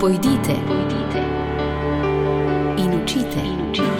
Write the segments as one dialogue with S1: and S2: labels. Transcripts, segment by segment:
S1: Pojdite, pojdite in učite. In učite.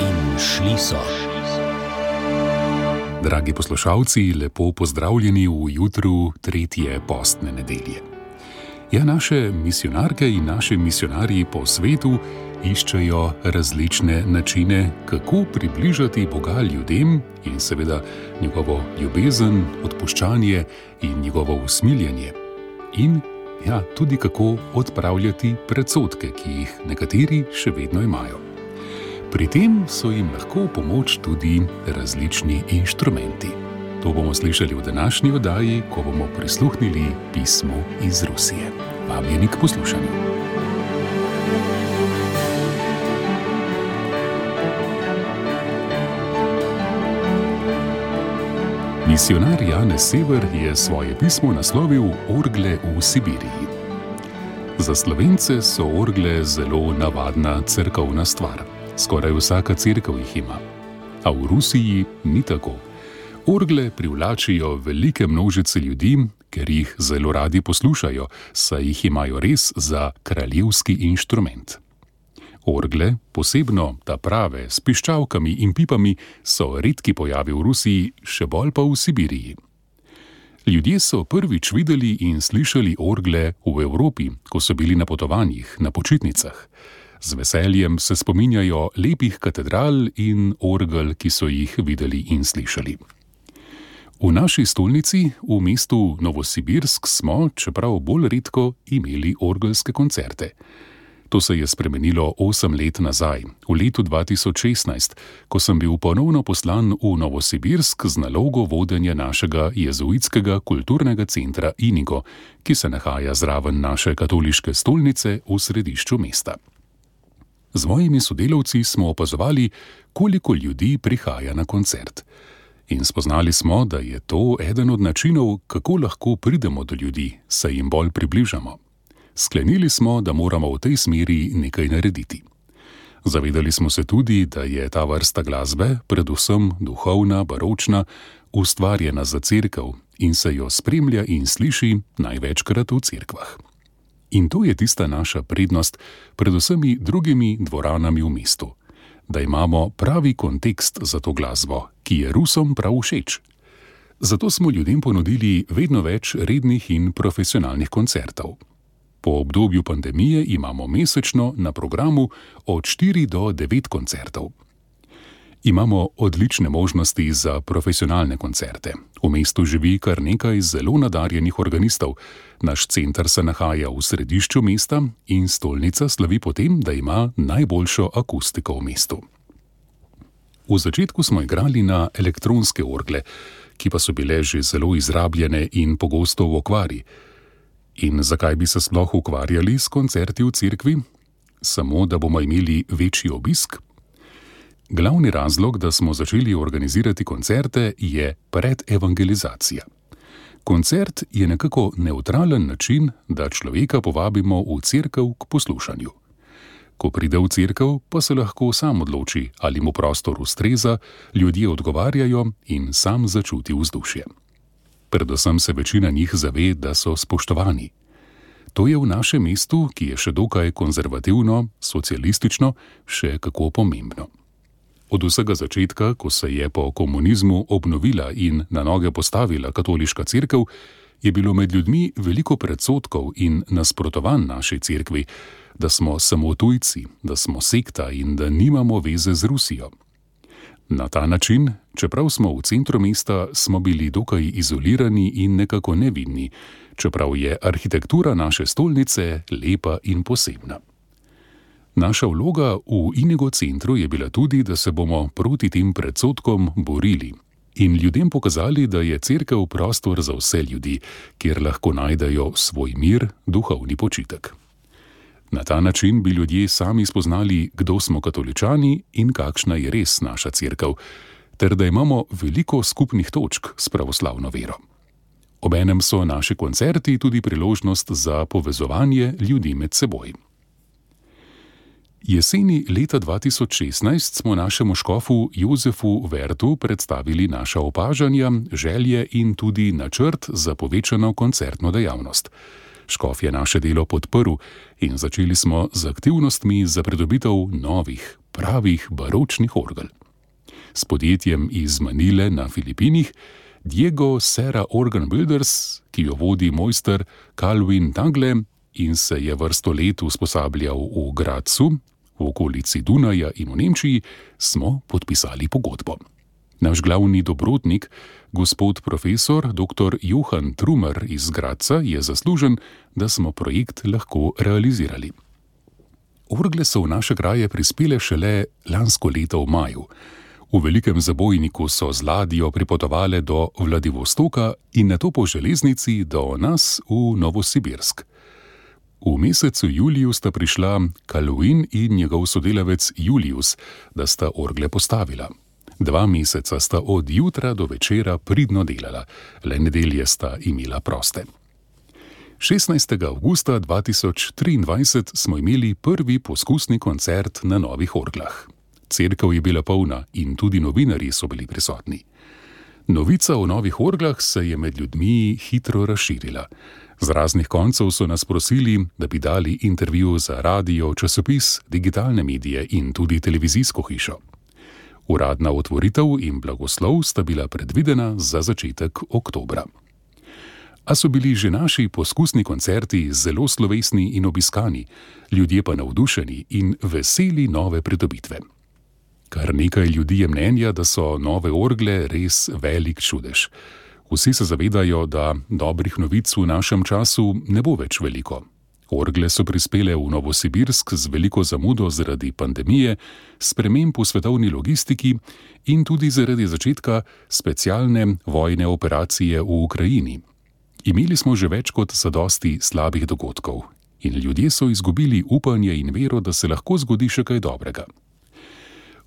S2: In šli so. Dragi poslušalci, lepo pozdravljeni v jutru tretje postne nedelje. Ja, naše misionarke in naši misionarji po svetu iščejo različne načine, kako približati Boga ljudem in seveda njegovo ljubezen, odpuščanje in njegovo usmiljenje. In ja, tudi kako odpravljati predsotke, ki jih nekateri še vedno imajo. Pri tem so jim lahko v pomoč tudi različni inštrumenti. To bomo slišali v današnji oddaji, ko bomo prisluhnili pismu iz Rusije. Vabljeni k poslušanju. Misionar Janez Sever je svoje pismo naslovil Orgle v Sibiriji. Za slovence so orgle zelo navadna crkvena stvar. Skoraj vsaka crkva jih ima. A v Rusiji ni tako. Orgle privlačijo velike množice ljudi, ker jih zelo radi poslušajo, saj jih imajo res za kraljevski inštrument. Orgle, posebno ta prave s piščalkami in pipami, so redki pojavi v Rusiji, še bolj pa v Sibiriji. Ljudje so prvič videli in slišali orgle v Evropi, ko so bili na potovanjih, na počitnicah. Z veseljem se spominjajo lepih katedral in orgel, ki so jih videli in slišali. V naši stolnici, v mestu Novosibirsk, smo, čeprav bolj redko, imeli orgelske koncerte. To se je spremenilo osem let nazaj, v letu 2016, ko sem bil ponovno poslan v Novosibirsk z nalogo vodenja našega jezuitskega kulturnega centra Inigo, ki se nahaja zraven naše katoliške stolnice v središču mesta. Z mojimi sodelavci smo opazovali, koliko ljudi prihaja na koncert. In spoznali smo, da je to eden od načinov, kako lahko pridemo do ljudi, se jim bolj približamo sklenili smo, da moramo v tej smeri nekaj narediti. Zavedali smo se tudi, da je ta vrsta glasbe, predvsem duhovna, baročna, ustvarjena za crkv in se jo spremlja in sliši največkrat v crkvah. In to je tista naša prednost pred vsemi drugimi dvoranami v mestu, da imamo pravi kontekst za to glasbo, ki je Rusom prav všeč. Zato smo ljudem ponudili vedno več rednih in profesionalnih koncertov. Po obdobju pandemije imamo mesečno na programu od 4 do 9 koncertov. Imamo odlične možnosti za profesionalne koncerte. V mestu živi kar nekaj zelo nadarjenih organistov. Naš center se nahaja v središču mesta in stolnica slavi potem, da ima najboljšo akustiko v mestu. V začetku smo igrali na elektronske orgle, ki pa so bile že zelo izrabljene in pogosto v okvari. In zakaj bi se sploh ukvarjali s koncerti v cerkvi? Samo da bomo imeli večji obisk? Glavni razlog, da smo začeli organizirati koncerte, je predevangelizacija. Koncert je nekako neutralen način, da človeka povabimo v cerkev k poslušanju. Ko pride v cerkev, pa se lahko sam odloči, ali mu prostor ustreza, ljudje odgovarjajo in sam začuti vzdušje predvsem se večina njih zave, da so spoštovani. To je v našem mestu, ki je še dokaj konzervativno, socialistično, še kako pomembno. Od vsega začetka, ko se je po komunizmu obnovila in na noge postavila katoliška crkva, je bilo med ljudmi veliko predsotkov in nasprotovanj naši crkvi, da smo samo tujci, da smo sekta in da nimamo veze z Rusijo. Na ta način, čeprav smo v centru mesta, smo bili dokaj izolirani in nekako nevidni, čeprav je arhitektura naše stolnice lepa in posebna. Naša vloga v Inigo centru je bila tudi, da se bomo proti tem predsotkom borili in ljudem pokazali, da je crkva prostor za vse ljudi, kjer lahko najdejo svoj mir, duhovni počitek. Na ta način bi ljudje sami spoznali, kdo smo katoličani in kakšna je res naša crkva, ter da imamo veliko skupnih točk s pravoslavno vero. Obenem so naši koncerti tudi priložnost za povezovanje ljudi med seboj. Jeseni leta 2016 smo našemu škofu Jozefu Vertu predstavili naša opažanja, želje in tudi načrt za povečano koncertno dejavnost. Škof je naše delo podprl in začeli smo z aktivnostmi za pridobitev novih, pravih baročnih orgel. S podjetjem iz Manile na Filipinih, Diego Serra Organ Builders, ki jo vodi mojster Calvin Tagle in se je vrsto let usposabljal v Gracu, v okolici Dunaja in v Nemčiji, smo podpisali pogodbo. Naš glavni dobrotnik, gospod profesor dr. Johan Trumer iz Graca, je zaslužen, da smo projekt lahko realizirali. Orgle so v naše kraje prispele šele lansko leto v maju. V velikem zabojniku so z ladjo pripotovali do Vladivostoka in na to po železnici do nas v Novosibirsk. V mesecu juliju sta prišla Kaluin in njegov sodelavec Julius, da sta orgle postavila. Dva meseca sta od jutra do večera pridno delala, le nedelje sta imela proste. 16. augusta 2023 smo imeli prvi poskusni koncert na novih orglah. Cerkev je bila polna in tudi novinari so bili prisotni. Novica o novih orglah se je med ljudmi hitro razširila. Z raznih koncev so nas prosili, da bi dali intervju za radio, časopis, digitalne medije in tudi televizijsko hišo. Uradna otvoritev in blagoslov sta bila predvidena za začetek oktobra. A so bili že naši poskusni koncerti zelo slovesni in obiskani, ljudje pa navdušeni in veseli nove pridobitve. Kar nekaj ljudi je mnenja, da so nove orgle res velik čudež. Vsi se zavedajo, da dobrih novic v našem času ne bo več veliko. Orgle so prispele v Novosibirsk z veliko zamudo zaradi pandemije, sprememb v svetovni logistiki in tudi zaradi začetka specialne vojne operacije v Ukrajini. Imeli smo že več kot zadosti slabih dogodkov in ljudje so izgubili upanje in vero, da se lahko zgodi še kaj dobrega.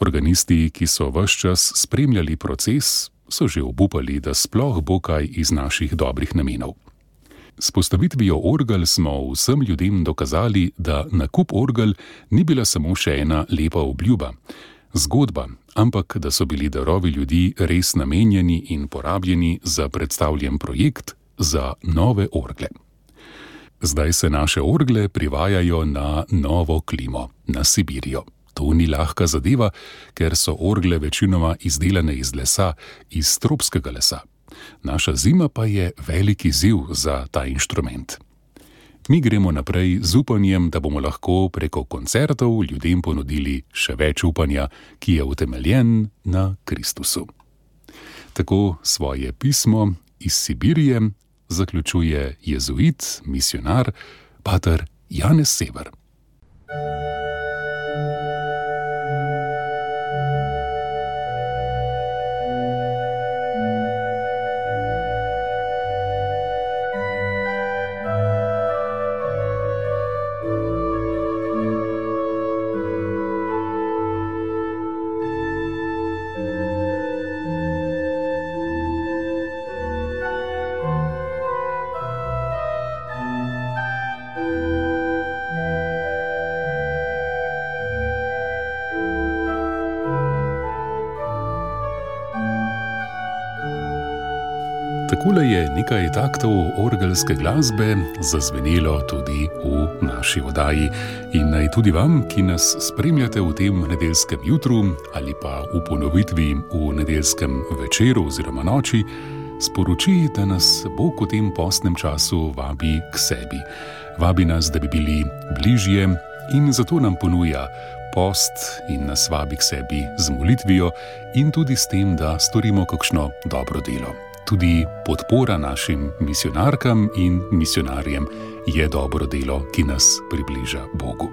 S2: Organisti, ki so vse čas spremljali proces, so že obupali, da sploh bo kaj iz naših dobrih namenov. S postavitvijo orgel smo vsem ljudem dokazali, da nakup orgel ni bila samo še ena lepa obljuba, zgodba, ampak da so bili darovi ljudi res namenjeni in porabljeni za predstavljen projekt za nove orgle. Zdaj se naše orgle privajajo na novo klimo, na Sibirijo. To ni lahka zadeva, ker so orgle večinoma izdelane iz lesa, iz tropskega lesa. Naša zima pa je veliki ziv za ta inštrument. Mi gremo naprej z upanjem, da bomo lahko preko koncertov ljudem ponudili še več upanja, ki je utemeljen na Kristusu. Tako svoje pismo iz Sibirije zaključuje jezuit, misionar, pater Janez Sever. Takole je nekaj taktov orgelske glasbe zazvenelo tudi v naši oddaji. In naj tudi vam, ki nas spremljate v tem nedeljskem jutru ali pa v ponovitvi v nedeljskem večeru oziroma noči, sporoči, da nas Bog v tem postnem času vabi k sebi. Vabi nas, da bi bili bližje in zato nam ponuja. Post in nas vabi k sebi z molitvijo, in tudi s tem, da storimo kakšno dobro delo tudi podpora našim misionarkam in misionarjem je dobro delo, ki nas približa Bogu.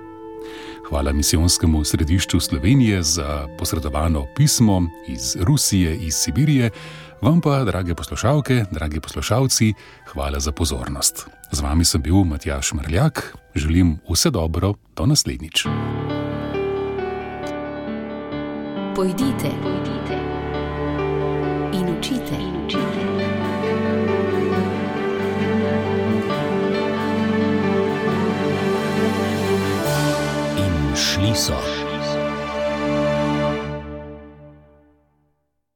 S2: Hvala misijonskemu središču Slovenije za posredovano pismo iz Rusije, iz Sibirije, vam pa, drage poslušalke, dragi poslušalci, hvala za pozornost. Z vami sem bil Matjaš Mrljak, želim vse dobro, do naslednjič.
S1: Pojdite, pojdite in učite. In učite.
S3: schließt niso.